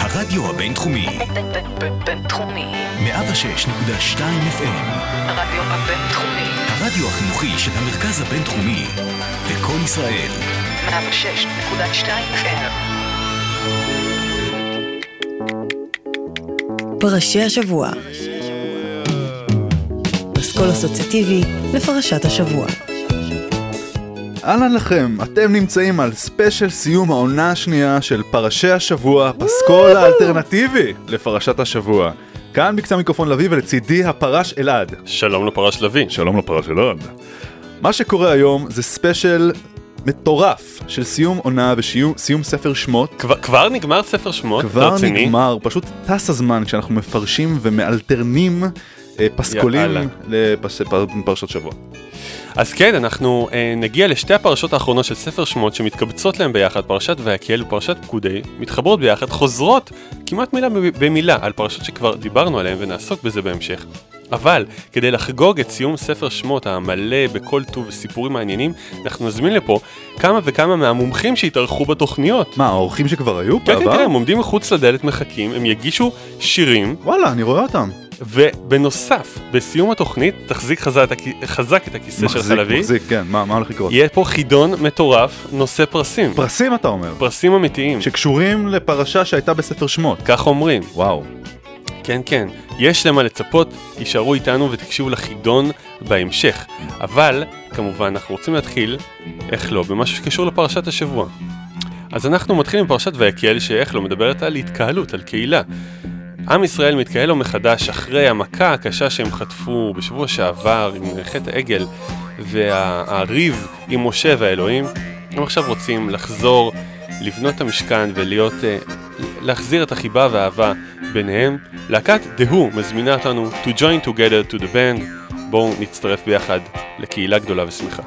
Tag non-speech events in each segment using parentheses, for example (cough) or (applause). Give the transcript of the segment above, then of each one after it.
הרדיו הבינתחומי. בינתחומי. 106.2 FM. הרדיו הבינתחומי. הרדיו החינוכי של המרכז הבינתחומי. לקום ישראל. 106.2 FM. פרשי השבוע. פסקול אסוציאטיבי לפרשת השבוע. אהלן לכם, אתם נמצאים על ספיישל סיום העונה השנייה של פרשי השבוע, פסקול האלטרנטיבי לפרשת השבוע. כאן בקצה המיקרופון לביא ולצידי הפרש אלעד. שלום לפרש לביא. שלום לפרש אלעד. מה שקורה היום זה ספיישל מטורף של סיום עונה וסיום ספר שמות. כבר, כבר נגמר ספר שמות? כבר רציני? נגמר, פשוט טס הזמן כשאנחנו מפרשים ומאלתרנים אה, פסקולים. לפרשת שבוע. אז כן, אנחנו אה, נגיע לשתי הפרשות האחרונות של ספר שמות שמתקבצות להם ביחד, פרשת ויקל ופרשת פקודי, מתחברות ביחד, חוזרות כמעט מילה במילה על פרשות שכבר דיברנו עליהן ונעסוק בזה בהמשך. אבל כדי לחגוג את סיום ספר שמות המלא בכל טוב וסיפורים מעניינים, אנחנו נזמין לפה כמה וכמה מהמומחים שהתארחו בתוכניות. מה, האורחים שכבר היו כן, כן? כן, הם עומדים מחוץ לדלת, מחכים, הם יגישו שירים, וואלה, אני רואה אותם. ובנוסף, בסיום התוכנית, תחזיק חזק, חזק את הכיסא שלך מחזיק, לביא, מחזיק, כן, מה מה הולך לקרות? יהיה פה חידון מטורף, נושא פרסים. פרסים אתה אומר, פרסים אמיתיים, שקשורים לפרשה שהייתה בספר שמות. כך אומרים. וואו. כן, כן. יש למה לצפות, יישארו איתנו ותקשיבו לחידון בהמשך. אבל, כמובן, אנחנו רוצים להתחיל, איך לא, במשהו שקשור לפרשת השבוע. אז אנחנו מתחילים עם פרשת ויקל, שאיך לא, מדברת על התקהלות, על קהילה. עם ישראל מתקהל לו מחדש אחרי המכה הקשה שהם חטפו בשבוע שעבר עם חטא העגל והריב עם משה והאלוהים. הם עכשיו רוצים לחזור, לבנות את המשכן ולהיות, אה, להחזיר את החיבה והאהבה ביניהם. להקת Who מזמינה אותנו to join together to the band. בואו נצטרף ביחד לקהילה גדולה ושמחה.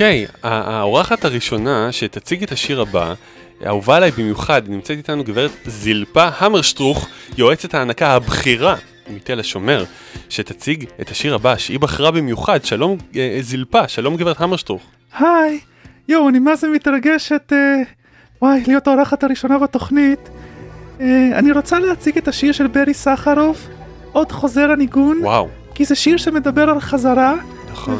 אוקיי, האורחת הראשונה שתציג את השיר הבא, אהובה עליי במיוחד, נמצאת איתנו גברת זילפה המרשטרוך, יועצת ההנקה הבכירה מתל השומר, שתציג את השיר הבא שהיא בחרה במיוחד. שלום אה, זילפה, שלום גברת המרשטרוך. היי, יואו, אני מה זה מתרגשת, אה, וואי, להיות האורחת הראשונה בתוכנית. אה, אני רוצה להציג את השיר של ברי סחרוף, עוד חוזר הניגון, וואו, כי זה שיר שמדבר על חזרה, נכון.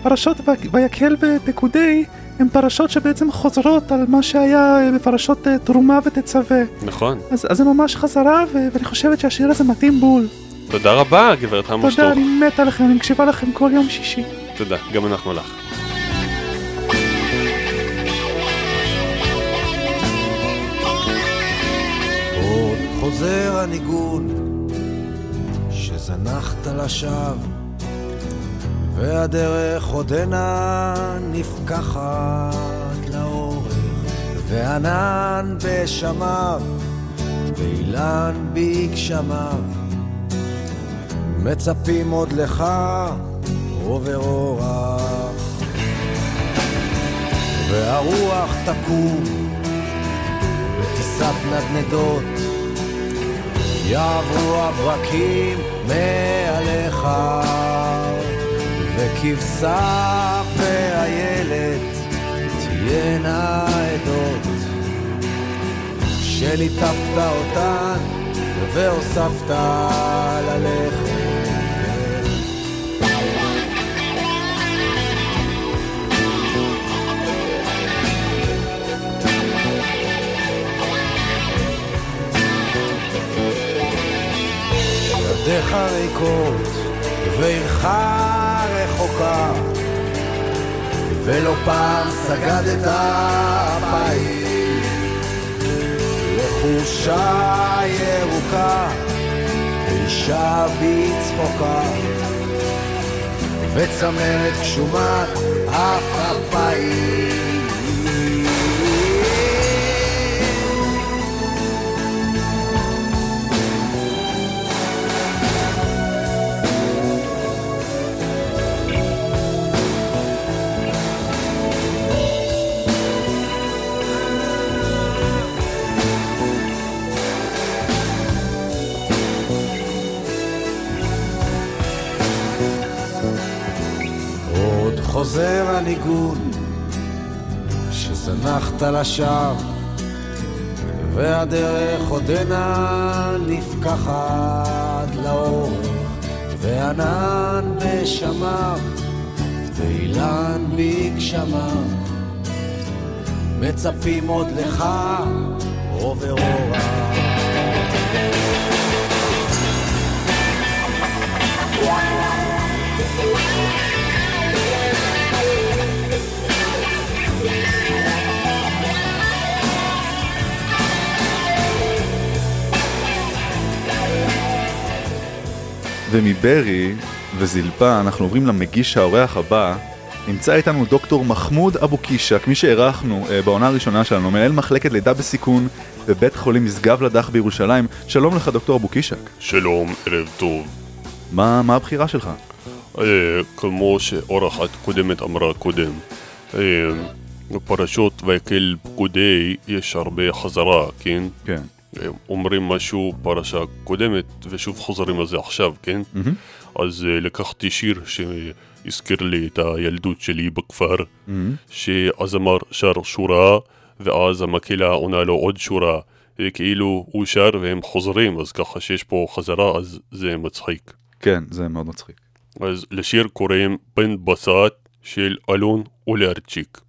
ופרשות ו- ויקל ופקודי הן פרשות שבעצם חוזרות על מה שהיה אה, בפרשות אה, תרומה ותצווה. נכון. אז, אז זה ממש חזרה, ו- ואני חושבת שהשיר הזה מתאים בול. תודה רבה גברת תודה, המרשטרוך. אני מתה לכם, אני מקשיבה לכם כל יום שישי. תודה, גם אנחנו לך. חוזר הניגון שזנחת לשווא והדרך עודנה נפקחת לאורך וענן בשמיו ואילן בגשמיו. מצפים עוד לך עובר אורח. והרוח תקום בטיסת נדנדות. יעברו הברקים מעליך וכבשה ואיילת תהיינה עדות. שליטפת אותן והוספת ללכת. ידיך ריקות ועירך רחוקה. ולא פעם סגדת אפיים לחושה ירוקה ואישה בצחוקה. וצמרת גשומת עפעפיים עוד חוזר הניגון שזנחת לשווא והדרך עודנה נפקחת לאורך וענן בשמיו ואילן בגשמיו מצפים עוד לך עובר אורח ומברי וזלפה אנחנו עוברים למגיש האורח הבא. נמצא איתנו דוקטור מחמוד אבו קישק, מי שהערכנו אה, בעונה הראשונה שלנו, מנהל מחלקת לידה בסיכון בבית חולים משגב לדח בירושלים. שלום לך דוקטור אבו קישק. שלום, ערב טוב. מה, מה הבחירה שלך? אה, כמו שאורחת קודמת אמרה קודם, אה, בפרשות ויקל פקודי יש הרבה חזרה, כן? כן. אומרים משהו פרשה קודמת ושוב חוזרים על זה עכשיו, כן? מהמם. אז אה, לקחתי שיר שהזכיר לי את הילדות שלי בכפר, מהמם. שהזמר שר שורה ואז המקהלה עונה לו עוד שורה. אה, כאילו הוא שר והם חוזרים, אז ככה שיש פה חזרה, אז זה מצחיק. כן, זה מאוד מצחיק. אז לשיר קוראים בן בסט של אלון אולרצ'יק.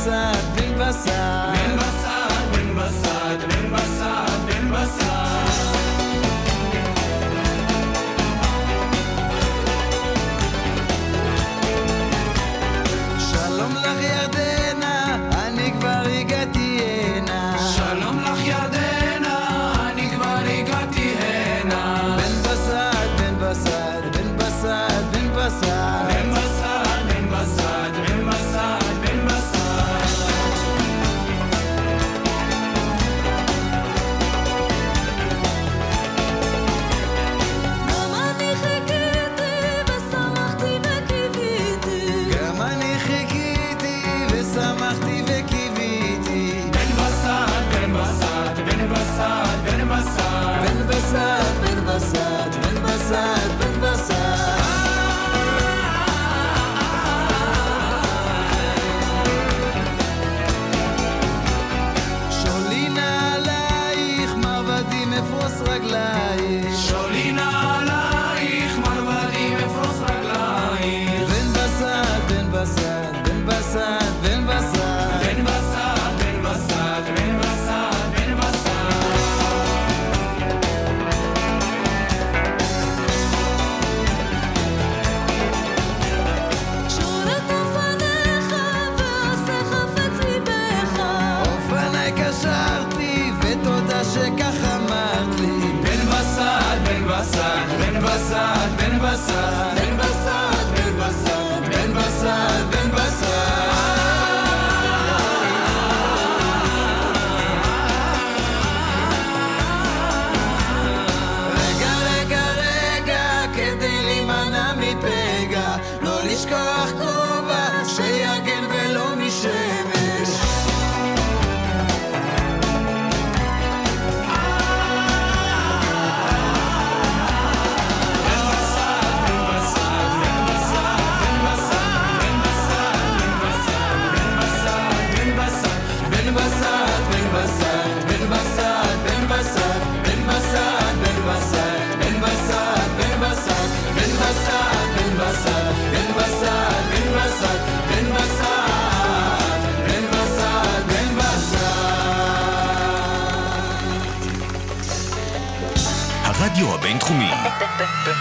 começar.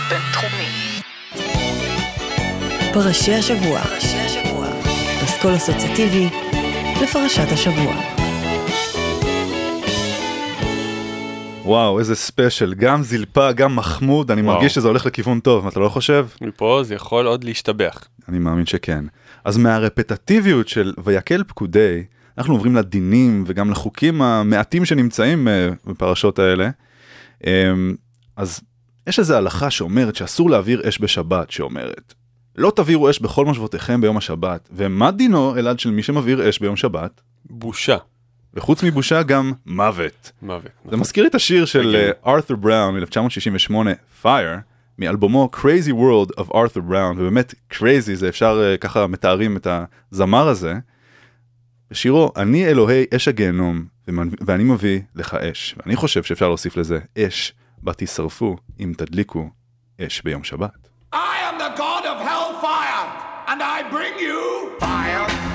בינתחומי. פרשי השבוע. פסקול אסוציאטיבי לפרשת השבוע. וואו, איזה ספיישל, גם זלפה, גם מחמוד, אני וואו. מרגיש שזה הולך לכיוון טוב, אתה לא חושב? מפה זה יכול עוד להשתבח. אני מאמין שכן. אז מהרפטטיביות של ויקל פקודי, אנחנו עוברים לדינים וגם לחוקים המעטים שנמצאים אה, בפרשות האלה. אמ, אז יש איזו הלכה שאומרת שאסור להעביר אש בשבת, שאומרת, לא תעבירו אש בכל מושבותיכם ביום השבת, ומה דינו, אלעד, של מי שמבעיר אש ביום שבת? בושה. וחוץ מבושה גם מוות. מוות. זה נכון. מזכיר את השיר של ארת'ר בראון מ-1968, Fire, מאלבומו Crazy World of Arthur Brown, ובאמת crazy זה אפשר אה, ככה מתארים את הזמר הזה. בשירו אני אלוהי אש הגיהנום ואני מביא לך אש. ואני חושב שאפשר להוסיף לזה אש בה תשרפו אם תדליקו אש ביום שבת. I am the god of hellfire, and I bring you fire.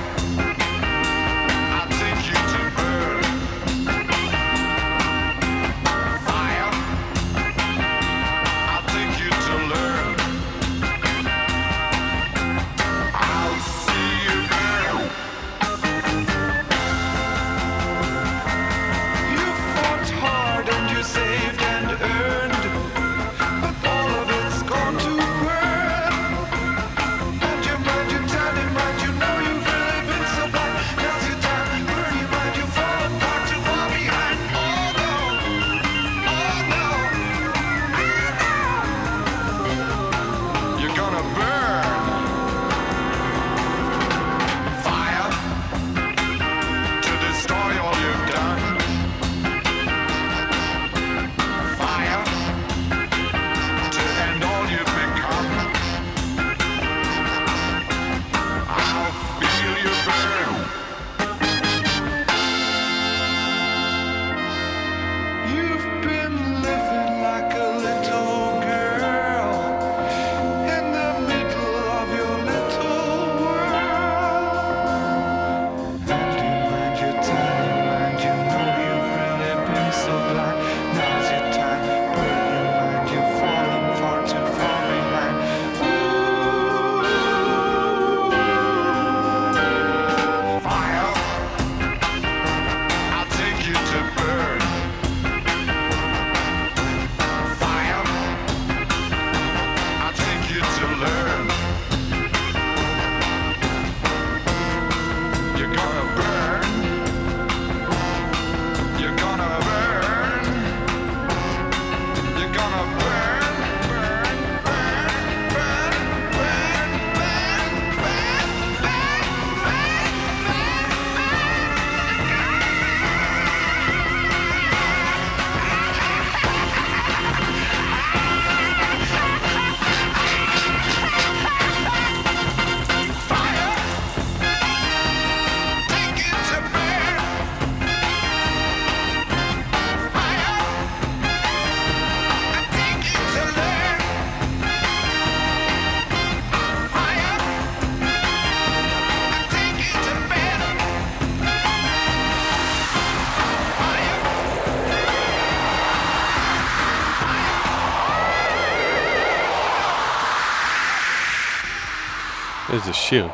שיר.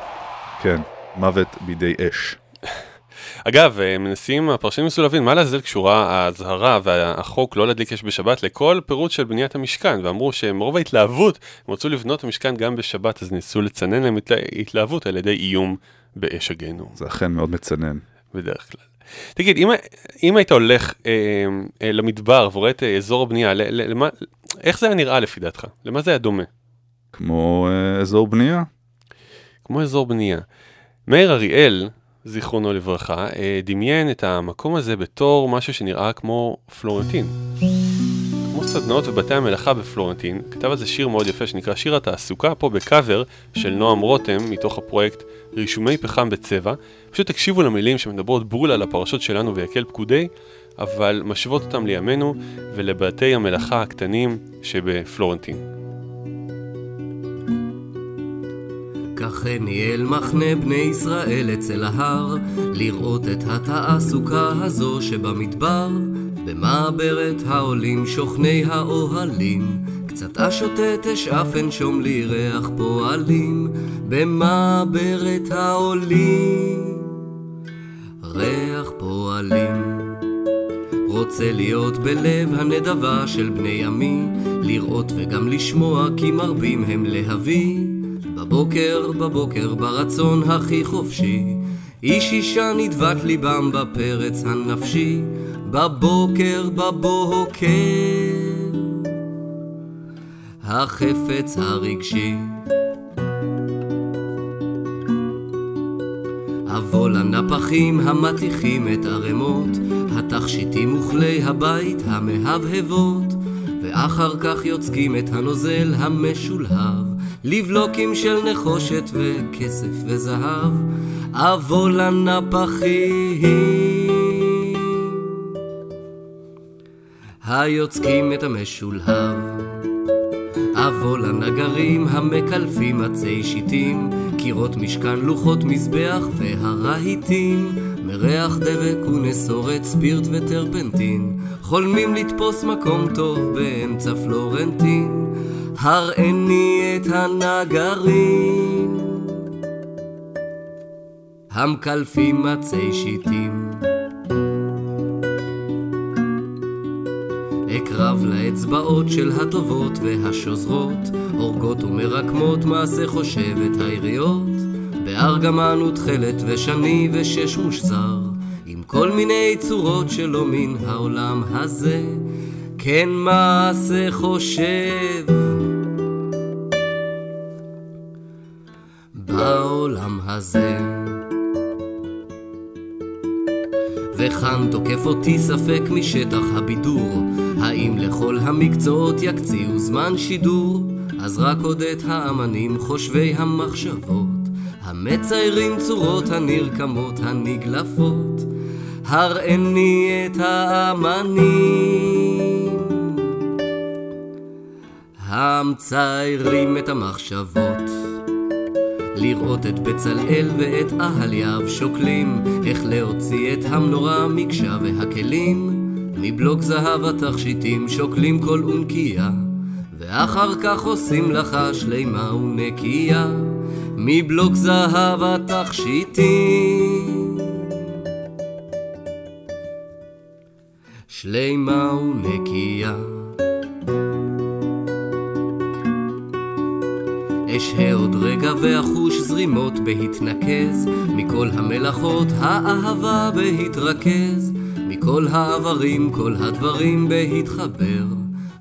כן, מוות בידי אש. אגב, אה, מנסים הפרשנים ניסו להבין מה לעזאזל קשורה האזהרה והחוק לא להדליק אש בשבת לכל פירוט של בניית המשכן, ואמרו שמרוב ההתלהבות הם רצו לבנות את המשכן גם בשבת, אז ניסו לצנן להם את ההתלהבות על ידי איום באש הגיהנום, זה אכן מאוד מצנן. בדרך כלל. תגיד, אם, אם היית הולך אה, אה, למדבר ורואה את אה, אזור הבנייה, ל, ל, למה, איך זה היה נראה לפי דעתך? למה זה היה דומה? כמו אה, אזור בנייה. כמו אזור בנייה. מאיר אריאל, זיכרונו לברכה, אה, דמיין את המקום הזה בתור משהו שנראה כמו פלורנטין. כמו סדנאות ובתי המלאכה בפלורנטין, כתב על זה שיר מאוד יפה שנקרא שיר התעסוקה, פה בקאבר של נועם רותם, מתוך הפרויקט רישומי פחם בצבע. פשוט תקשיבו למילים שמדברות בול על הפרשות שלנו ויקל פקודי, אבל משוות אותם לימינו ולבתי המלאכה הקטנים שבפלורנטין. כך ניהל מחנה בני ישראל אצל ההר, לראות את התעסוקה הזו שבמדבר. במעברת העולים שוכני האוהלים, קצת אשוטט אשאף אנשום לי ריח פועלים, במעברת העולים, ריח פועלים. רוצה להיות בלב הנדבה של בני עמי, לראות וגם לשמוע כי מרבים הם להביא. בבוקר, בבוקר, ברצון הכי חופשי, איש אישה נדבת ליבם בפרץ הנפשי, בבוקר, בבוקר, החפץ הרגשי. אבוא לנפחים המטיחים את ערימות, התכשיטים וכלי הבית המהבהבות, ואחר כך יוצקים את הנוזל המשולהב, לבלוקים של נחושת וכסף וזהב, אבוא לנפחים היוצקים את המשולהב. אבוא לנגרים המקלפים עצי שיטים, קירות משכן, לוחות מזבח והרהיטים, מריח דבק ונסורת, ספירט וטרפנטין, חולמים לתפוס מקום טוב באמצע פלורנטין, הראני את הנגרים, המקלפים עצי שיטים. אקרב לאצבעות של הטובות והשוזרות, הורגות ומרקמות מעשה חושבת העיריות, בארגמן ותכלת ושני ושש מושזר, עם כל מיני צורות שלא מן העולם הזה, כן מעשה חושב. בעולם הזה. וכאן תוקף אותי ספק משטח הבידור האם לכל המקצועות יקציעו זמן שידור? אז רק עוד את האמנים חושבי המחשבות המציירים צורות הנרקמות הנגלפות הראני את האמנים המציירים את המחשבות לראות את בצלאל ואת אהליאב שוקלים איך להוציא את המנורה, מקשה והכלים. מבלוק זהב התכשיטים שוקלים כל אונקייה ואחר כך עושים לך שלימה ונקייה. מבלוק זהב התכשיטים. שלימה ונקייה אשהה עוד רגע ואחוש זרימות בהתנקז, מכל המלאכות האהבה בהתרכז, מכל העברים כל הדברים בהתחבר.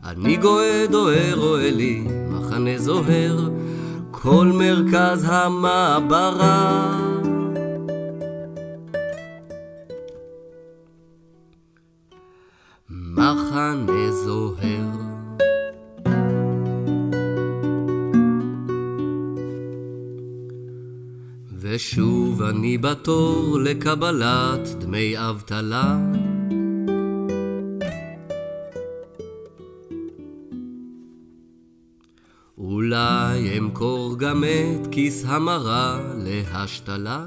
אני גואה דוהר רואה לי מחנה זוהר, כל מרכז המעברה. מחנה זוהר ושוב אני בתור לקבלת דמי אבטלה. אולי אמכור גם את כיס המרה להשתלה?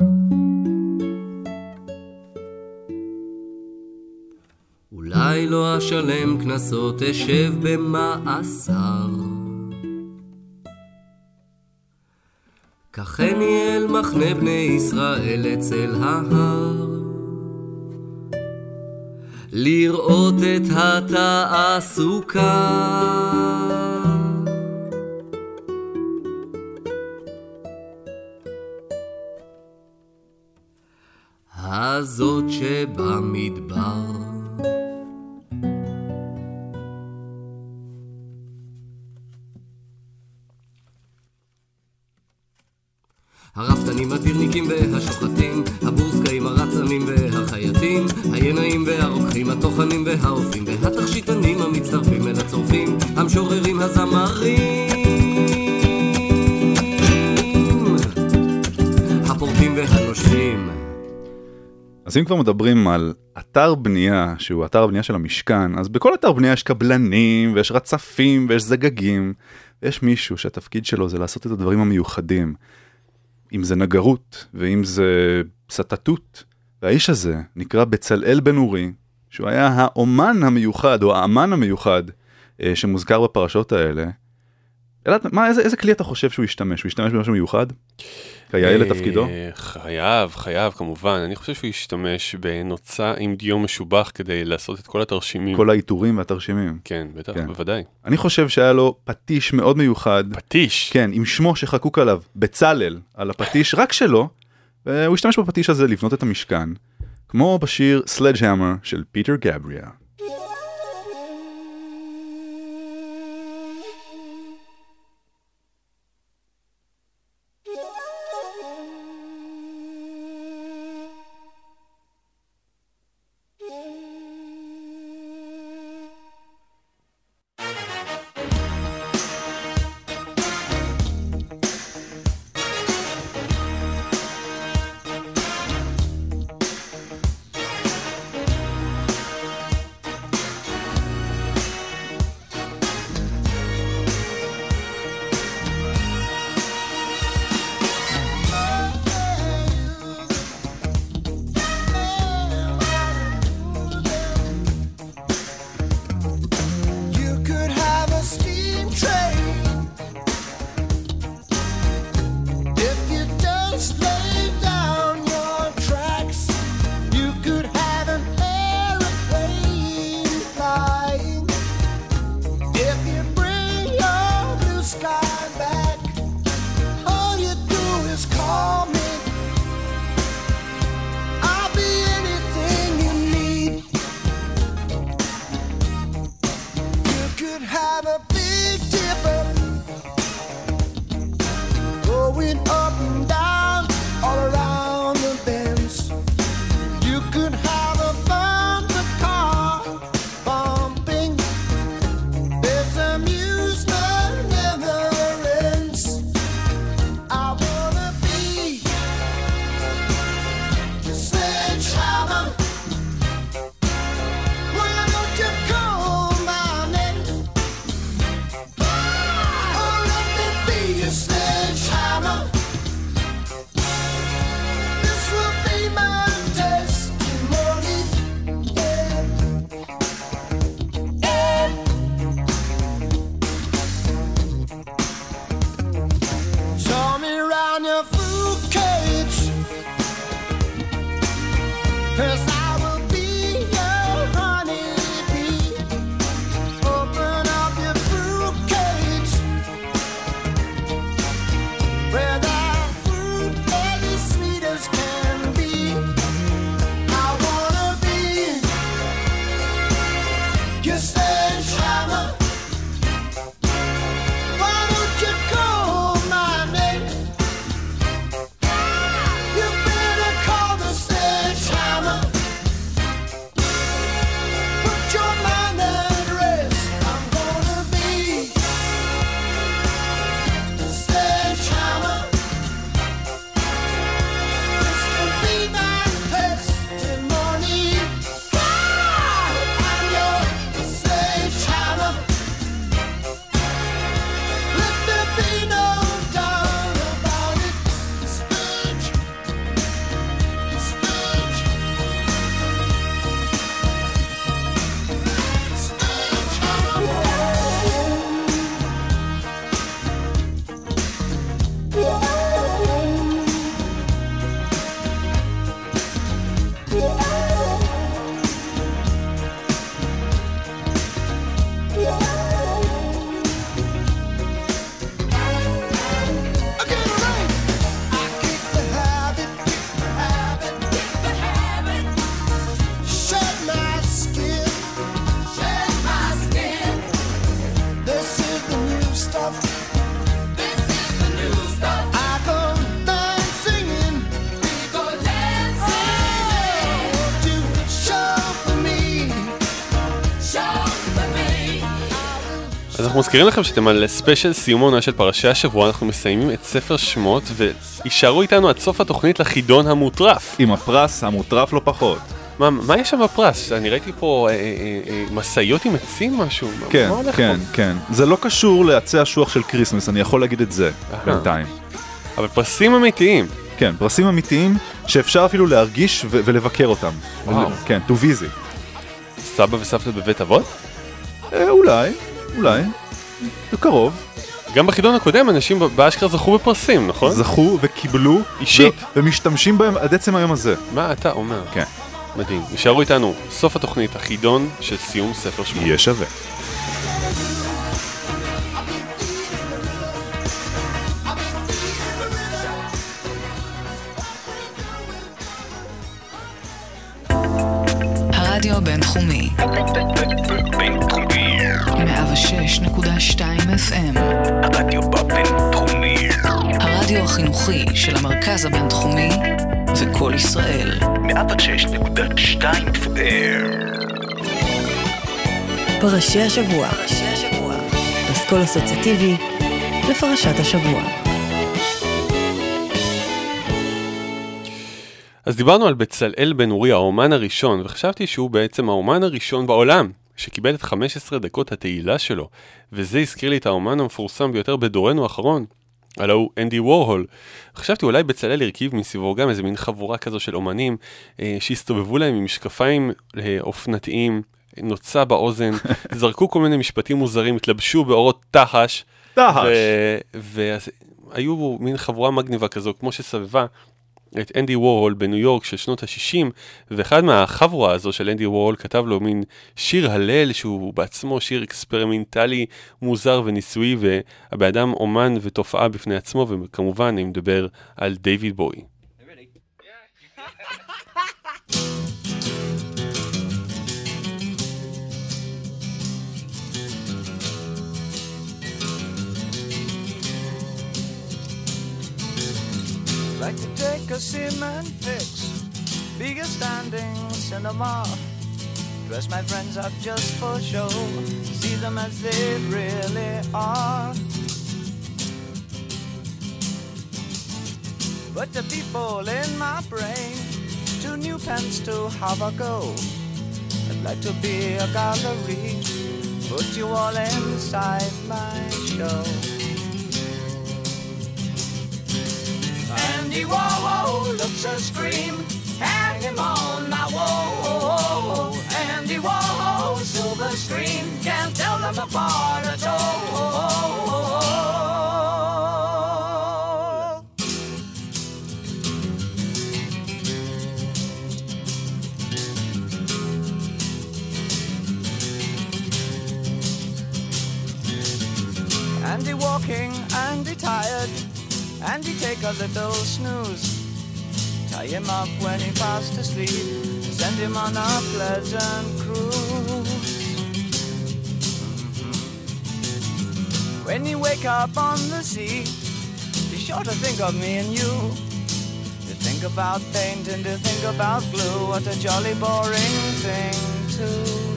אולי לא אשלם קנסות, אשב במאסר. קחני אל מחנה בני ישראל אצל ההר. לראות את התעסוקה. הזאת שבמדבר. הרפתנים, הטירניקים והשוחטים, הבורסקאים, הרצנים והחייטים, הינאים והרוקחים, הטוחנים והאופים, והתכשיטנים המצטרפים אל הצורפים, המשוררים, הזמרים, הפורטים והנושרים. אז אם כבר מדברים על אתר בנייה, שהוא אתר הבנייה של המשכן, אז בכל אתר בנייה יש קבלנים, ויש רצפים, ויש זגגים, ויש מישהו שהתפקיד שלו זה לעשות את הדברים המיוחדים. אם זה נגרות, ואם זה סטטוט. והאיש הזה נקרא בצלאל בן אורי, שהוא היה האומן המיוחד, או האמן המיוחד, אה, שמוזכר בפרשות האלה. אלעד, מה, איזה, איזה כלי אתה חושב שהוא השתמש? הוא השתמש במשהו מיוחד? כיאה לתפקידו? אה, חייב, חייב, כמובן. אני חושב שהוא השתמש בנוצה עם דיו משובח כדי לעשות את כל התרשימים. כל העיטורים והתרשימים. כן, בטח, כן. בוודאי. אני חושב שהיה לו פטיש מאוד מיוחד. פטיש? כן, עם שמו שחקוק עליו, בצלאל, על הפטיש, רק שלו, והוא השתמש בפטיש הזה לבנות את המשכן, כמו בשיר סלדג'המר של פיטר גבריה. אז אנחנו מזכירים לכם שאתם על ספיישל סיום העונה של פרשי השבוע, אנחנו מסיימים את ספר שמות, ויישארו איתנו עד סוף התוכנית לחידון המוטרף. עם הפרס המוטרף לא פחות. מה, מה יש שם בפרס? אני ראיתי פה אה, אה, אה, משאיות עם עצים משהו. כן, מה הולך כן, כן. זה לא קשור לעצי אשוח של כריסמס, אני יכול להגיד את זה אהה. בינתיים. פה? אבל פרסים אמיתיים. כן, פרסים אמיתיים שאפשר אפילו להרגיש ו- ולבקר אותם. וואו. כן, to visit. סבא וסבתא בבית אבות? אה, אולי, אולי. זה קרוב. גם בחידון הקודם אנשים באשכרה זכו בפרסים, נכון? זכו וקיבלו. אישית. ו- ומשתמשים בהם עד עצם היום הזה. מה אתה אומר? כן. מדהים. נשארו איתנו סוף התוכנית, החידון של סיום ספר שמות. יהיה שווה. הרדיו הבינתחומי. בינתחומי. 106.2 FM. הרדיו בבינתחומי. הרדיו החינוכי של המרכז הבינתחומי זה קול ישראל. 106.2 FM. פרשי השבוע. פסקול אסוציאטיבי לפרשת השבוע. אז דיברנו על בצלאל בן אורי, האומן הראשון, וחשבתי שהוא בעצם האומן הראשון בעולם, שקיבל את 15 דקות התהילה שלו, וזה הזכיר לי את האומן המפורסם ביותר בדורנו האחרון, הלו הוא אנדי וורהול. חשבתי אולי בצלאל הרכיב מסביבו גם איזה מין חבורה כזו של אומנים, אה, שהסתובבו להם עם משקפיים אה, אופנתיים, נוצה באוזן, (laughs) זרקו כל מיני משפטים מוזרים, התלבשו באורות תחש. תחש. והיו מין חבורה מגניבה כזו, כמו שסבבה את אנדי וורהול בניו יורק של שנות ה-60, ואחד מהחבורה הזו של אנדי וורהול כתב לו מין שיר הלל שהוא בעצמו שיר אקספרימנטלי מוזר וניסויי, והבן אדם אומן ותופעה בפני עצמו, וכמובן אני מדבר על דיוויד בוי. (laughs) (laughs) Like to take a cement fix, be a standing cinema. Dress my friends up just for show, see them as they really are. But the people in my brain, two new pence to have a go. I'd like to be a gallery, put you all inside my show. Andy Warhol looks a scream, hang him on my wall. Andy Warhol, silver screen, can't tell them apart at all. Andy walking, Andy tired, Andy take a little snooze. Tie him up when he fast asleep, send him on a pleasant cruise. When you wake up on the sea, be sure to think of me and you. To think about paint and to think about glue, what a jolly boring thing to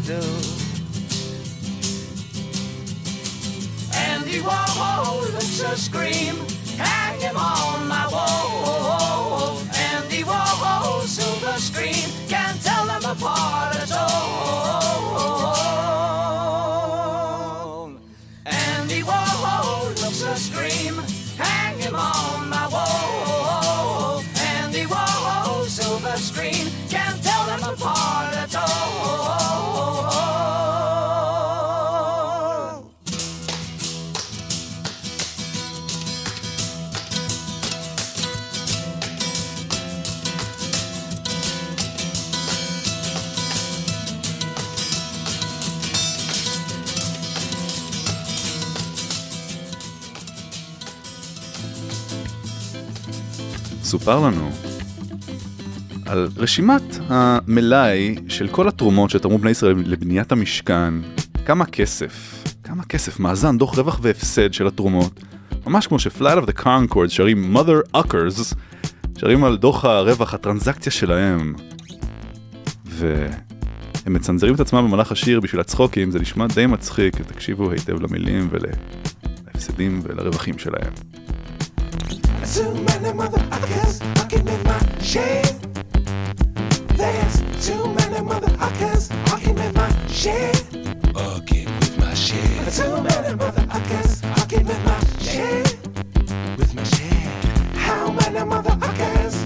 do. Andy Warhol a scream, hang him on my wall. סופר לנו על רשימת המלאי של כל התרומות שתרמו בני ישראל לבניית המשכן, כמה כסף, כמה כסף, מאזן, דוח רווח והפסד של התרומות, ממש כמו ש Flight of the Conchords שרים mother uckers, שרים על דוח הרווח, הטרנזקציה שלהם. הם מצנזרים את עצמם במהלך השיר בשביל הצחוקים, זה נשמע די מצחיק, תקשיבו היטב למילים ולהפסדים ולרווחים שלהם. Too many motherfuckers fucking in my shit. There's too many motherfuckers fucking in my shit. Fucking with my shit. Too many motherfuckers fucking with my shit. With my shit. How many motherfuckers?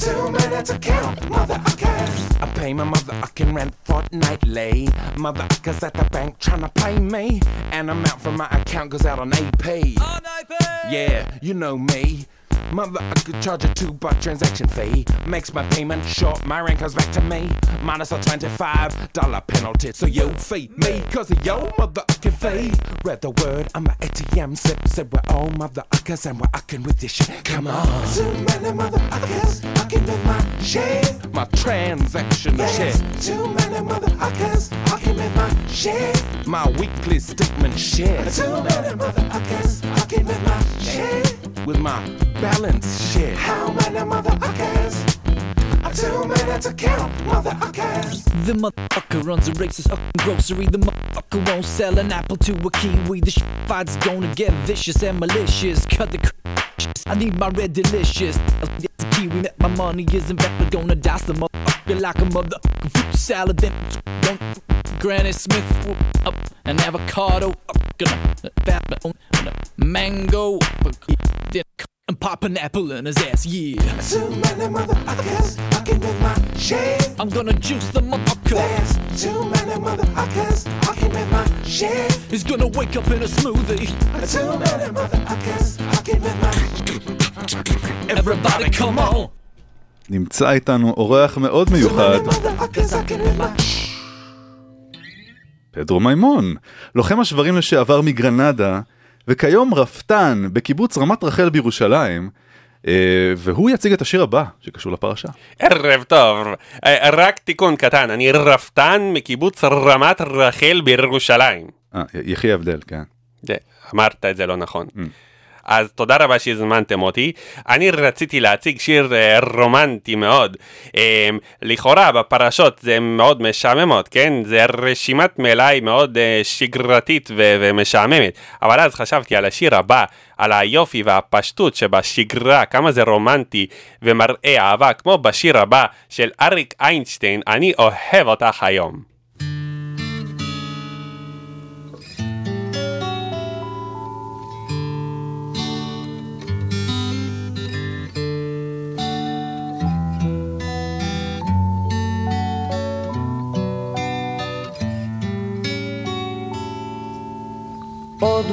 Too many to count, Mother, I can't. I pay my mother, I can rent fortnightly. Motherfuckers at the bank tryna pay me. And amount from my account goes out on AP. On AP! Yeah, you know me. Mother, I could charge a two buck transaction fee. Makes my payment short, my rent comes back to me. Minus a $25 penalty. So you feed me, cause of your motherfucking fee. Read the word, I'm a ATM sip. Said we're all motherfuckers and we're fucking with this shit. Come on. Too many motherfuckers fucking with my shit. My transaction shit. Too many motherfuckers fucking with my shit. My weekly statement shit. Too many motherfuckers fucking with my shit. With my balance shit. How many motherfuckers? I'm too many to count, motherfuckers. The motherfucker runs a racist fucking grocery. The motherfucker won't sell an apple to a kiwi. The shit fight's gonna get vicious and malicious. Cut the cr- I need my red delicious. It's a kiwi that my money isn't back. We're gonna dice the motherfucker like a motherfucking fruit salad. Then don't Granny Smith whoop up an avocado. Up, gonna fat mango. Then and pop an apple in his ass. Yeah. Too many motherfuckers fucking with my shit. I'm gonna juice the motherfucker. There's too many motherfuckers fucking with my shit. He's gonna wake up in a smoothie. Too many motherfuckers fucking with my Everybody come on. נמצא איתנו אורח מאוד מיוחד, פדרו מימון, לוחם השברים לשעבר מגרנדה, וכיום רפתן בקיבוץ רמת רחל בירושלים, אה, והוא יציג את השיר הבא שקשור לפרשה. ערב טוב, אה, רק תיקון קטן, אני רפתן מקיבוץ רמת רחל בירושלים. אה, יחי ההבדל, כן. אמרת את זה לא נכון. אז תודה רבה שהזמנתם אותי. אני רציתי להציג שיר אה, רומנטי מאוד. אה, לכאורה בפרשות זה מאוד משעממות, כן? זה רשימת מלאי מאוד אה, שגרתית ו- ומשעממת. אבל אז חשבתי על השיר הבא, על היופי והפשטות שבשגרה, כמה זה רומנטי ומראה אהבה, כמו בשיר הבא של אריק איינשטיין, אני אוהב אותך היום.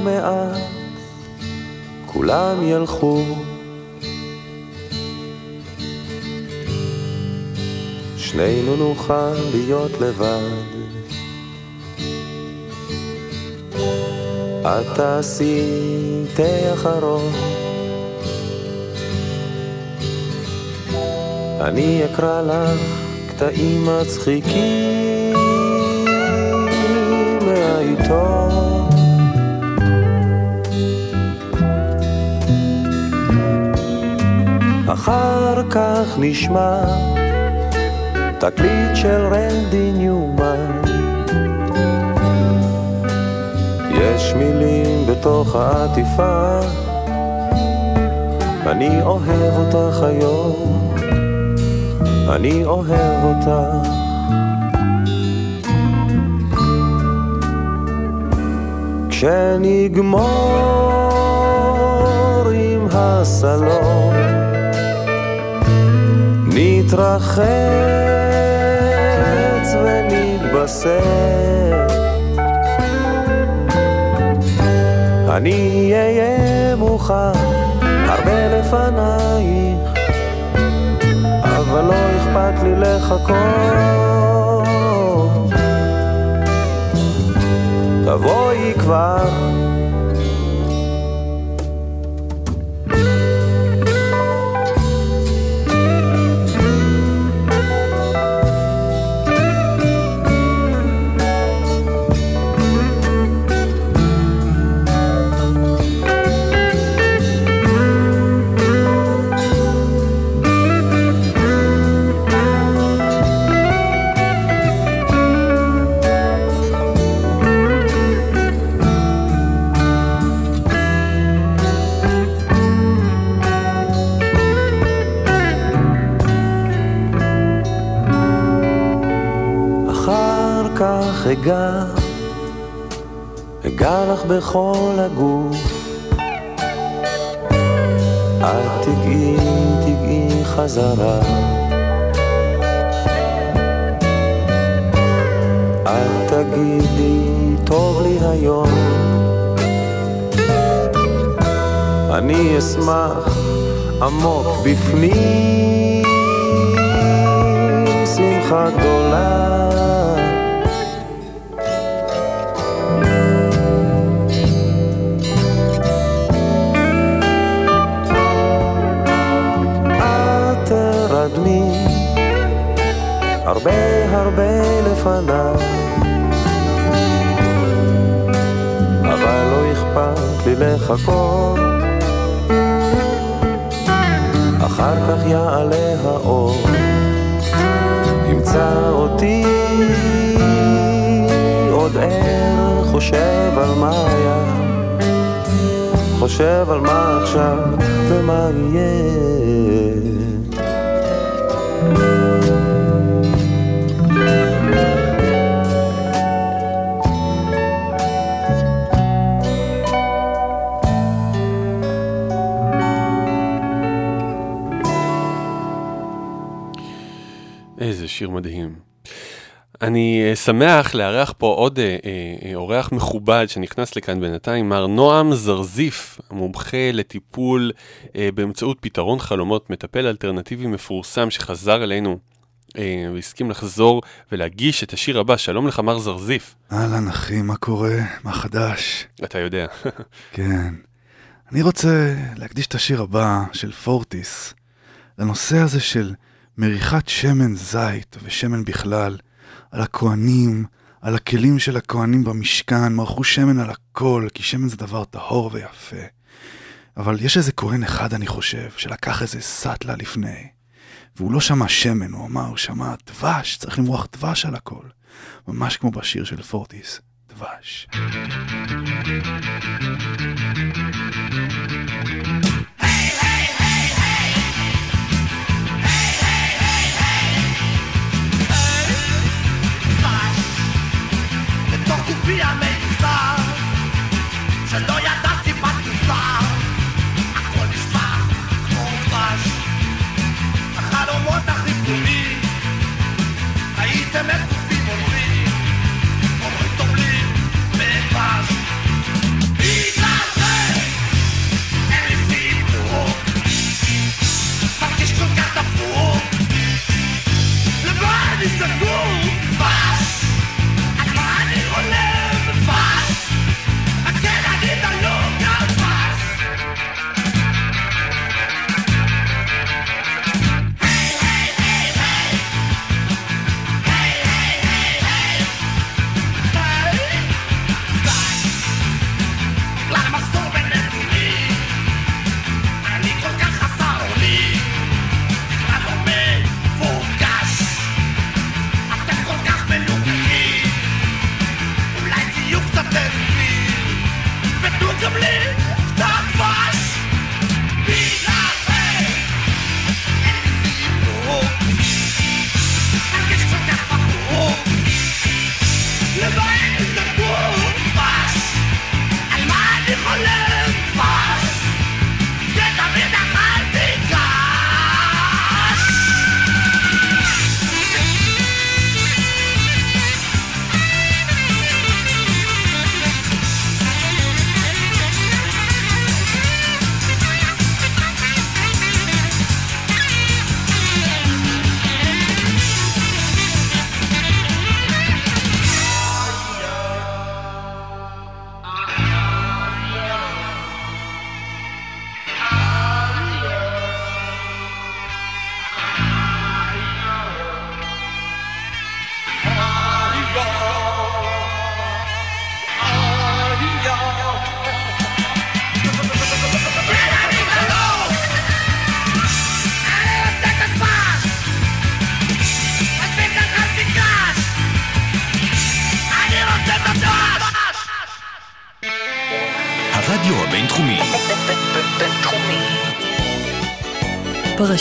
מעט כולם ילכו. שנינו נוכל להיות לבד. את תעשי תה אחרון. אני אקרא לך קטעים מצחיקים מהעיתון אחר כך נשמע תקליט של רנדי ניומן. יש מילים בתוך העטיפה אני אוהב אותך היום אני אוהב אותך. כשנגמור עם הסלון נתרחץ ונתבשר אני אהיה מוכן הרבה לפנייך אבל לא אכפת לי לחכות. תבואי כבר חזרה. את תגידי, טוב לי היום. אני אשמח עמוק בפנים, שיר מדהים. אני אה, שמח לארח פה עוד אה, אה, אה, אורח מכובד שנכנס לכאן בינתיים, מר נועם זרזיף, מומחה לטיפול אה, באמצעות פתרון חלומות, מטפל אלטרנטיבי מפורסם שחזר אלינו אה, והסכים לחזור ולהגיש את השיר הבא. שלום לך, מר זרזיף. אהלן אחי, מה קורה? מה חדש? אתה יודע. (laughs) כן. אני רוצה להקדיש את השיר הבא של פורטיס לנושא הזה של מריחת שמן זית ושמן בכלל, על הכהנים, על הכלים של הכהנים במשכן, מרחו שמן על הכל, כי שמן זה דבר טהור ויפה. אבל יש איזה כהן אחד, אני חושב, שלקח איזה סאטלה לפני, והוא לא שמע שמן, הוא אמר, הוא שמע דבש, צריך למרוח דבש על הכל. ממש כמו בשיר של פורטיס, דבש. למה אני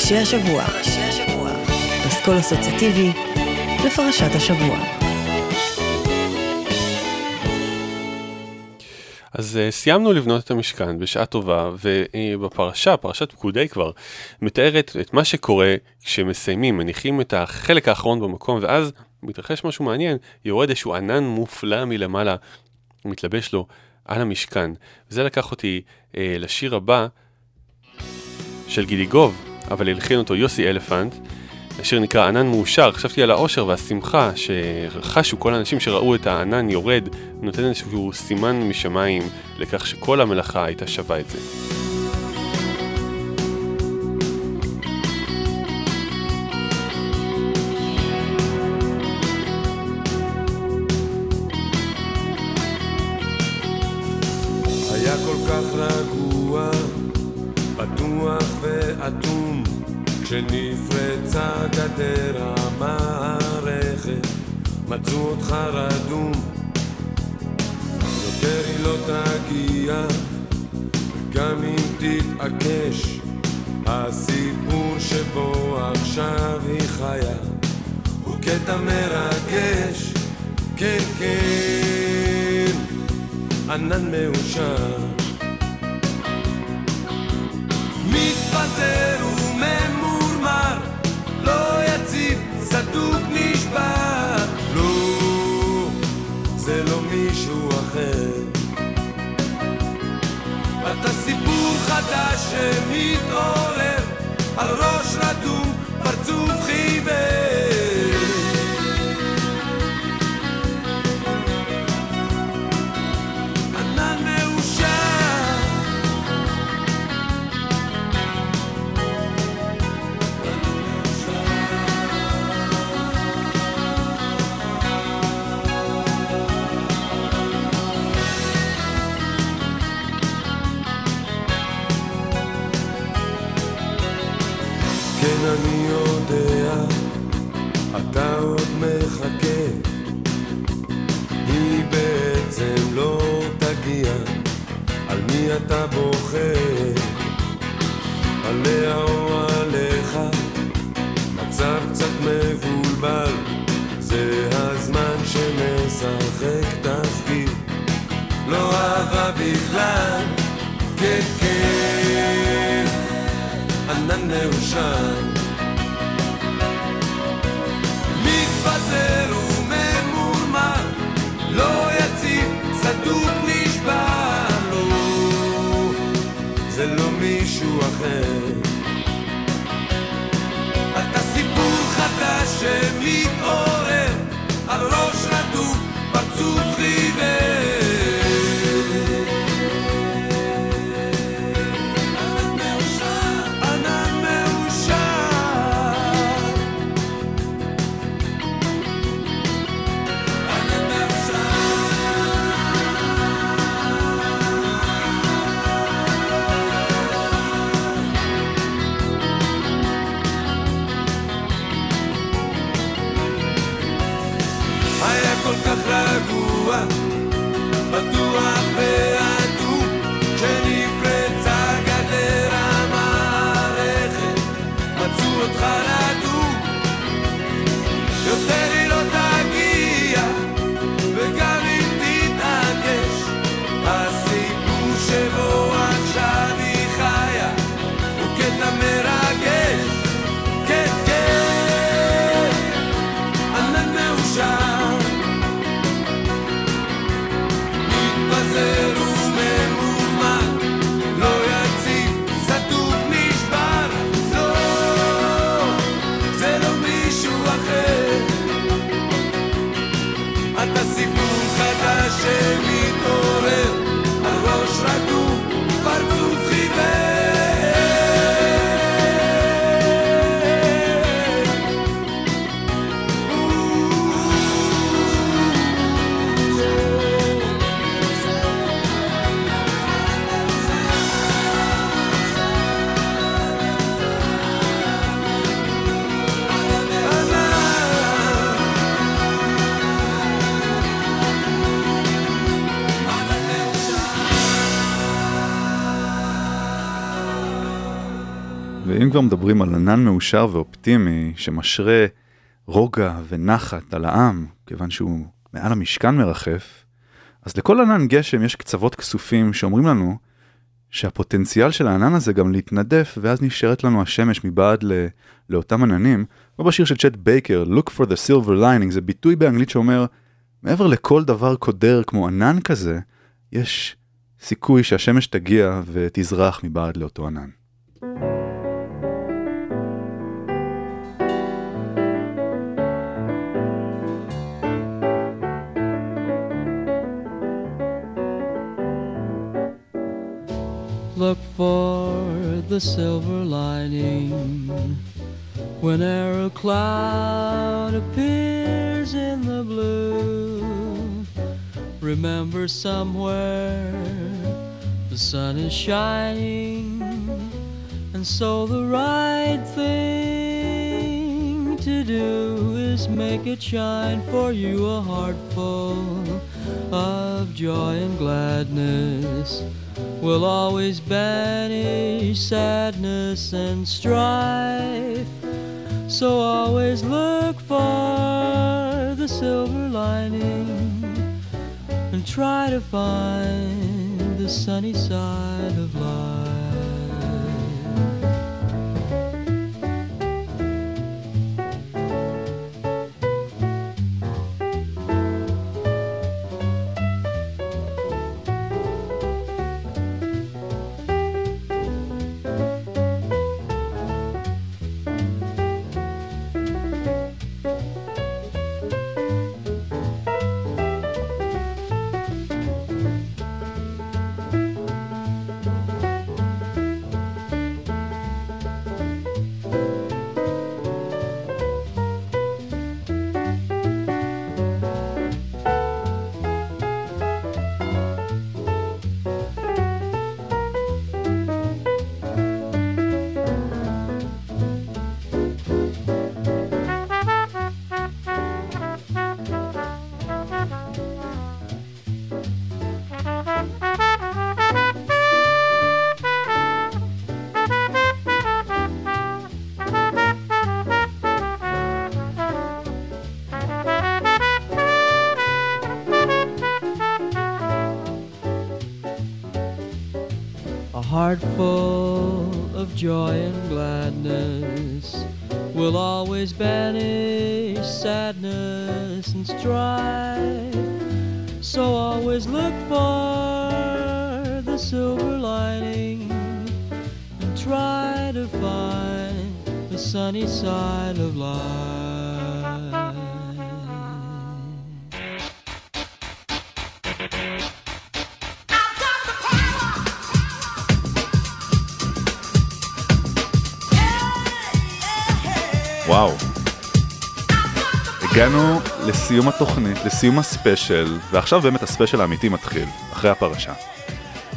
פרשי השבוע. אסכול אסוציאטיבי לפרשת השבוע. אז uh, סיימנו לבנות את המשכן בשעה טובה, ובפרשה, אה, פרשת פקודי כבר, מתארת את מה שקורה כשמסיימים, מניחים את החלק האחרון במקום, ואז מתרחש משהו מעניין, יורד איזשהו ענן מופלא מלמעלה, מתלבש לו על המשכן. וזה לקח אותי אה, לשיר הבא של גידיגוב, אבל הלחין אותו יוסי אלפנט. השיר נקרא ענן מאושר, חשבתי על האושר והשמחה שחשו כל האנשים שראו את הענן יורד, נותן איזשהו סימן משמיים לכך שכל המלאכה הייתה שווה את זה. כבר מדברים על ענן מאושר ואופטימי שמשרה רוגע ונחת על העם, כיוון שהוא מעל המשכן מרחף, אז לכל ענן גשם יש קצוות כסופים שאומרים לנו שהפוטנציאל של הענן הזה גם להתנדף, ואז נשארת לנו השמש מבעד ל... לאותם עננים, כמו בשיר של צ'ט בייקר, Look for the silver lining, זה ביטוי באנגלית שאומר, מעבר לכל דבר קודר כמו ענן כזה, יש סיכוי שהשמש תגיע ותזרח מבעד לאותו ענן. thank you Look for the silver lining whenever a cloud appears in the blue. Remember somewhere the sun is shining, and so the right thing to do is make it shine for you a heart full of joy and gladness will always banish sadness and strife. So always look for the silver lining and try to find the sunny side of life. Heart full of joy and gladness will always banish sadness and strife. So always look for the silver lining and try to find the sunny side of life. הגענו לסיום התוכנית, לסיום הספיישל, ועכשיו באמת הספיישל האמיתי מתחיל, אחרי הפרשה.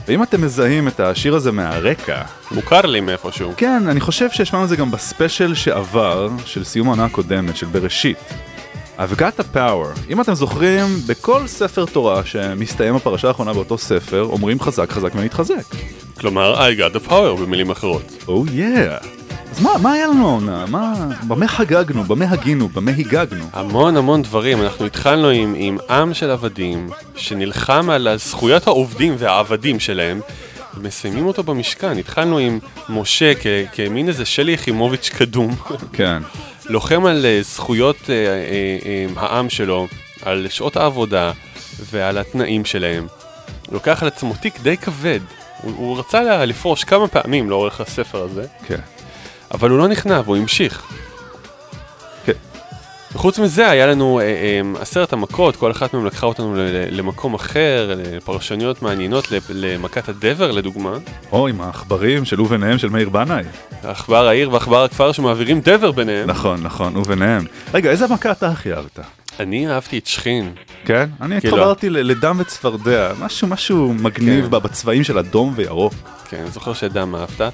ואם אתם מזהים את השיר הזה מהרקע... מוכר לי מאיפשהו. כן, אני חושב שהשמענו את זה גם בספיישל שעבר, של סיום העונה הקודמת, של בראשית. I've got the power. אם אתם זוכרים, בכל ספר תורה שמסתיים הפרשה האחרונה באותו ספר, אומרים חזק חזק ונתחזק. כלומר, I got the power במילים אחרות. או oh, yeah. אז מה, מה היה לנו העונה? מה, במה חגגנו? במה הגינו? במה הגגנו? המון המון דברים, אנחנו התחלנו עם, עם עם של עבדים שנלחם על הזכויות העובדים והעבדים שלהם ומסיימים אותו במשכן, התחלנו עם משה כ, כמין איזה שלי יחימוביץ' קדום כן. לוחם על אה, זכויות אה, אה, אה, העם שלו, על שעות העבודה ועל התנאים שלהם. הוא לוקח על עצמו תיק די כבד, הוא, הוא רצה לפרוש כמה פעמים לאורך הספר הזה כן. אבל הוא לא נכנע והוא המשיך. כן. וחוץ מזה היה לנו אה, אה, עשרת המכות, כל אחת מהן לקחה אותנו למקום אחר, לפרשניות מעניינות, למכת הדבר לדוגמה. או, עם העכברים של וביניהם של מאיר בנאי. עכבר העיר ועכבר הכפר שמעבירים דבר ביניהם. נכון, נכון, וביניהם. רגע, איזה מכה אתה הכי אהבת? אני אהבתי את שכין. כן? אני כאילו- התחברתי לדם וצפרדע, משהו, משהו מגניב כן. בצבעים של אדום וירוק. כן, אני זוכר שדם אהבת.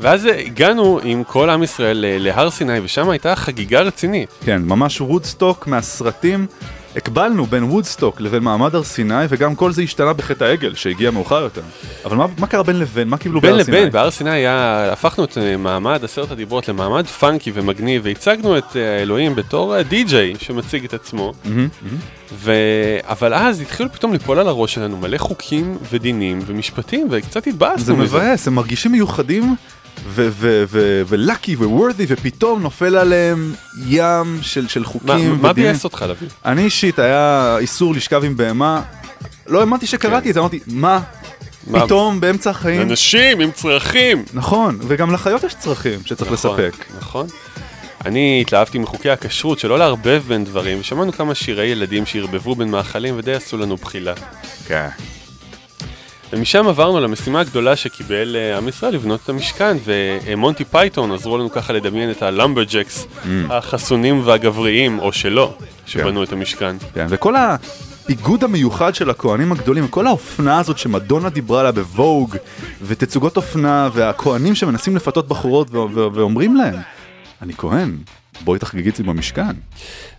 ואז הגענו עם כל עם ישראל להר סיני, ושם הייתה חגיגה רצינית. כן, ממש וודסטוק מהסרטים, הקבלנו בין וודסטוק לבין מעמד הר סיני, וגם כל זה השתנה בחטא העגל, שהגיע מאוחר יותר. אבל מה, מה קרה בין לבין? מה קיבלו בין בהר סיני? לבין, בהר סיני היה, הפכנו את אה, מעמד עשרת הדיברות למעמד פאנקי ומגניב, והצגנו את אה, האלוהים בתור די-ג'יי שמציג את עצמו. מהמם, מהמם. ו... אבל אז התחילו פתאום ליפול על הראש שלנו מלא חוקים ודינים ומשפטים, וקצת התבאסנו זה מזה. מבאס, הם מרגישים מיוחדים ולאקי וורדי, ופתאום נופל עליהם ים של, של חוקים מה-. ביאס אותך, לביא? אני אישית, היה איסור לשכב עם בהמה. לא האמנתי שקראתי את זה, אמרתי, מה? פתאום באמצע החיים? אנשים עם צרכים! נכון, וגם לחיות יש צרכים שצריך נכון, לספק. נכון. אני התלהבתי מחוקי הכשרות שלא לערבב בין דברים, ושמענו כמה שירי ילדים שערבבו בין מאכלים ודי עשו לנו בחילה. כן. ומשם עברנו למשימה הגדולה שקיבל אה, עם ישראל לבנות את המשכן, ומונטי פייתון עזרו לנו ככה לדמיין את ה lumberjacks Mm. החסונים והגבריים, או שלא, שבנו כן. את המשכן. כן, וכל הביגוד המיוחד של הכהנים הגדולים, כל האופנה הזאת שמדונה דיברה עליה ב Vogue, ותצוגות אופנה, והכהנים שמנסים לפתות בחורות ואומרים להם, אני כהן, בואי תחגגי אצלי במשכן.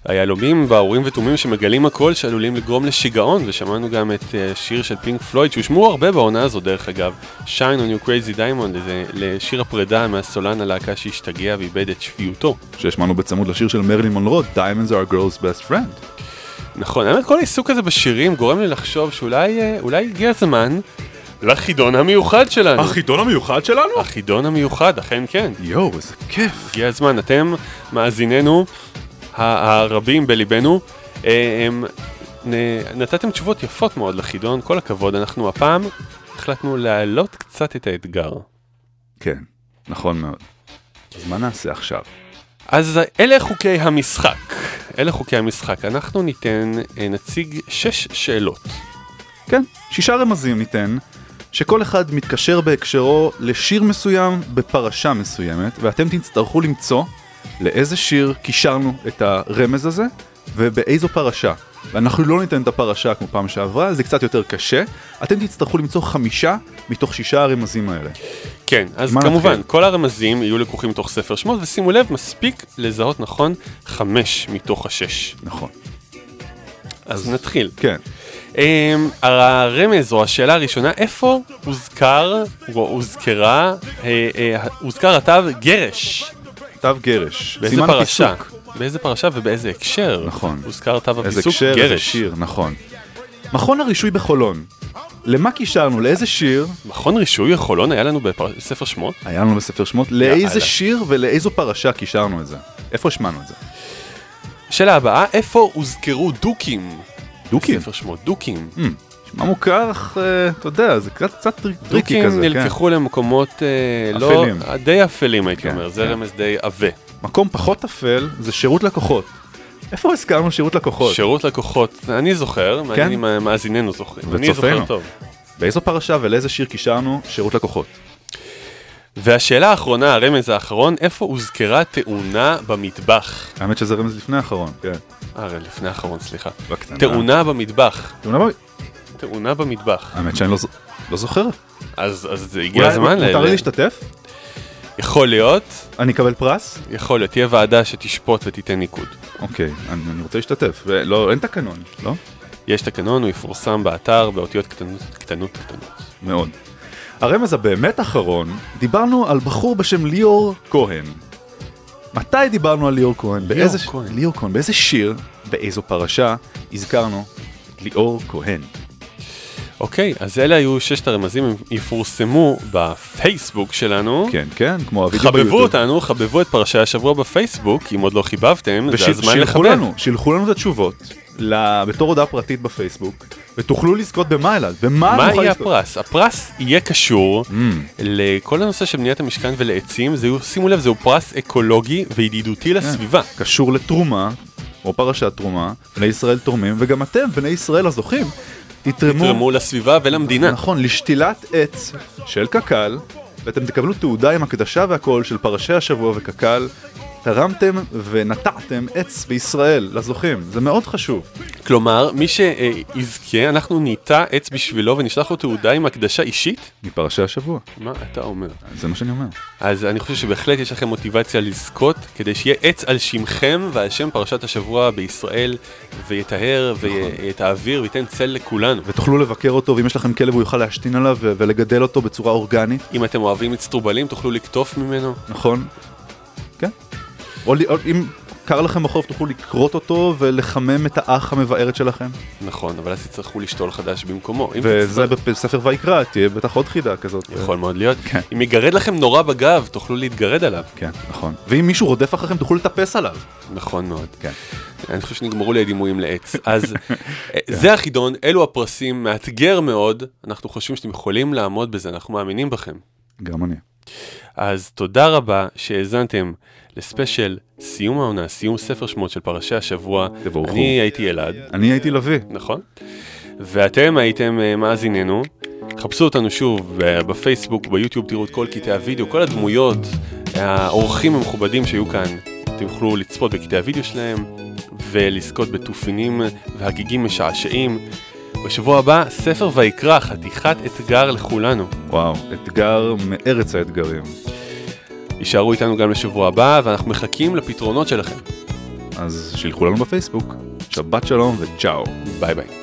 היהלומים באורים ותומים שמגלים הכל שעלולים לגרום לשיגעון, ושמענו גם את אה, שיר של פינק פלויד, שהושמעו הרבה בעונה הזו דרך אגב, Shine on you crazy diamond, לזה- לשיר הפרידה מהסולן הלהקה שהשתגע ואיבד את שפיותו. שהשמענו בצמוד לשיר של מרלין מונרו, Diamonds are a girl's best friend. נכון, האמת כל העיסוק הזה בשירים גורם לי לחשוב שאולי אה, אולי הגיע הזמן לחידון המיוחד שלנו. החידון המיוחד שלנו? החידון המיוחד, אכן כן. יואו, איזה כיף. הגיע הזמן, אתם, מאזיננו הרבים בליבנו, אה, הם, נתתם תשובות יפות מאוד לחידון, כל הכבוד, אנחנו הפעם החלטנו להעלות קצת את האתגר. כן, נכון מאוד. אז מה נעשה עכשיו? אז אלה חוקי המשחק, אלה חוקי המשחק, אנחנו ניתן, אה, נציג שש שאלות. כן, שישה רמזים ניתן, שכל אחד מתקשר בהקשרו לשיר מסוים בפרשה מסוימת, ואתם תצטרכו למצוא לאיזה שיר קישרנו את הרמז הזה, ובאיזו פרשה. ואנחנו לא ניתן את הפרשה כמו פעם שעברה, זה קצת יותר קשה. אתם תצטרכו למצוא חמישה מתוך שישה הרמזים האלה. כן, אז כמובן, נתחיל? כל הרמזים יהיו לקוחים מתוך ספר שמות, ושימו לב, מספיק לזהות נכון חמש מתוך השש. נכון. אז נתחיל. כן. Um, הרמז או השאלה הראשונה, איפה הוזכר או הוזכרה, אה, אה, הוזכר התו גרש? תו גרש. באיזה פרשה? באיזה פרשה ובאיזה הקשר? נכון. הוזכר תו הפיסוק הקשר, איזה גרש. שיר, נכון. מכון הרישוי בחולון. למה קישרנו? לאיזה שיר? מכון רישוי חולון היה לנו בספר שמות? היה לנו בספר שמות. לאיזה שיר ולאיזו פרשה קישרנו את זה? איפה השמענו את זה? שאלה הבאה, איפה הוזכרו דוקים? דוקים? בספר שמות, דוקים. נשמע מוכר, אך אה, אתה יודע, זה קצת קצת trick- tricky דוקים כזה, כן. נלקחו למקומות אה, לא... אפלים. די אפלים הייתי כן, אומר, זה כן. רמז די עבה. מקום פחות אפל זה שירות לקוחות. איפה הזכרנו שירות לקוחות? שירות לקוחות, אני זוכר, מעניין כן? אם מאזיננו זוכרים. אני זוכר וצופינו. טוב. באיזו פרשה ולאיזה שיר קישרנו שירות לקוחות? והשאלה האחרונה, הרמז האחרון, איפה הוזכרה תאונה במטבח? האמת שזה רמז לפני האחרון, כן. אה, לפני האחרון, סליחה. בקטנה. תאונה במטבח. תאונה במ- תאונה במטבח. האמת שאני לא ז- לא זוכר. אז אז זה הגיע הזמן. מותר לי להשתתף? יכול להיות. אני אקבל פרס? יכול להיות, תהיה ועדה שתשפוט ותיתן ניקוד. אוקיי, אני אני רוצה להשתתף. ולא, אין תקנון, לא? יש תקנון, הוא יפורסם באתר באותיות קטנות קטנות קטנות. מאוד. הרמז הבאמת אחרון, דיברנו על בחור בשם ליאור כהן. מתי דיברנו על ליאור כהן? באיזה ש- כהן. ליאור כהן. באיזה שיר, באיזו פרשה, הזכרנו את ליאור כהן. אוקיי, אז אלה היו ששת הרמזים, הם יפורסמו בפייסבוק שלנו. כן, כן, כמו הווידאו חבבו ביוטיוב. אותנו, חבבו את פרשי השבוע בפייסבוק, אם עוד לא חיבבתם, זה הזמן לחבב. לנו, שילחו לנו את התשובות ל- בתור הודעה פרטית בפייסבוק, ותוכלו לזכות במה אלעד? במה מה יהיה לזכות? הפרס? הפרס יהיה קשור Mm. לכל הנושא של בניית המשכן ולעצים, זהו, שימו לב, זהו פרס אקולוגי וידידותי לסביבה. קשור לתרומה, או פרשת תרומה, בני ישראל תורמים, וגם אתם, בני ישראל הזוכים, תתרמו, תתרמו לסביבה ולמדינה. נכון, לשתילת עץ של קק"ל, ואתם תקבלו תעודה עם הקדשה והכל של פרשי השבוע וקק"ל, תרמתם ונטעתם עץ בישראל לזוכים, זה מאוד חשוב. כלומר, מי שיזכה, אנחנו ניטע עץ בשבילו ונשלח לו תעודה עם הקדשה אישית? מפרשי השבוע. מה אתה אומר? זה מה שאני אומר. אז אני חושב שבהחלט יש לכם מוטיבציה לזכות, כדי שיהיה עץ על שמכם ועל שם פרשת השבוע בישראל, ויטהר ואת האוויר וייתן צל לכולנו. ותוכלו לבקר אותו, ואם יש לכם כלב הוא יוכל להשתין עליו ולגדל אותו בצורה אורגנית. אם אתם אוהבים אצטרובלים, תוכלו לקטוף ממנו. נכון. כן. או, או אם קר לכם בחורף תוכלו לכרות אותו ולחמם את האח המבארת שלכם. נכון, אבל אז תצטרכו לשתול חדש במקומו. וזה תצטרך- בספר ויקרא, תהיה בטח עוד חידה כזאת. יכול מאוד להיות. כן. אם יגרד לכם נורא בגב, תוכלו להתגרד עליו. כן, נכון. ואם מישהו רודף אחריכם תוכלו לטפס עליו. נכון מאוד. כן. אני חושב שנגמרו לי הדימויים לעץ. (laughs) אז אה, זה החידון, אלו הפרסים, מאתגר מאוד, אנחנו חושבים שאתם יכולים לעמוד בזה, אנחנו מאמינים בכם. גם אני. אז תודה רבה שהאזנתם לספיישל סיום העונה, סיום ספר שמות של פרשי השבוע. תבורכו. אני הייתי אלעד. אני הייתי לביא. נכון. ואתם הייתם אה, מאזיננו. חפשו אותנו שוב אה, בפייסבוק, ביוטיוב, תראו את כל קטעי הוידאו, כל הדמויות, האורחים המכובדים שהיו כאן. אתם יוכלו לצפות בקטעי הוידאו שלהם ולזכות בתופינים והגיגים משעשעים. בשבוע הבא, ספר ויקרא, חתיכת אתגר לכולנו. וואו, אתגר מארץ האתגרים. יישארו איתנו גם לשבוע הבא, ואנחנו מחכים לפתרונות שלכם. אז שילחו לנו בפייסבוק. שבת שלום וצ'או. ביי ביי.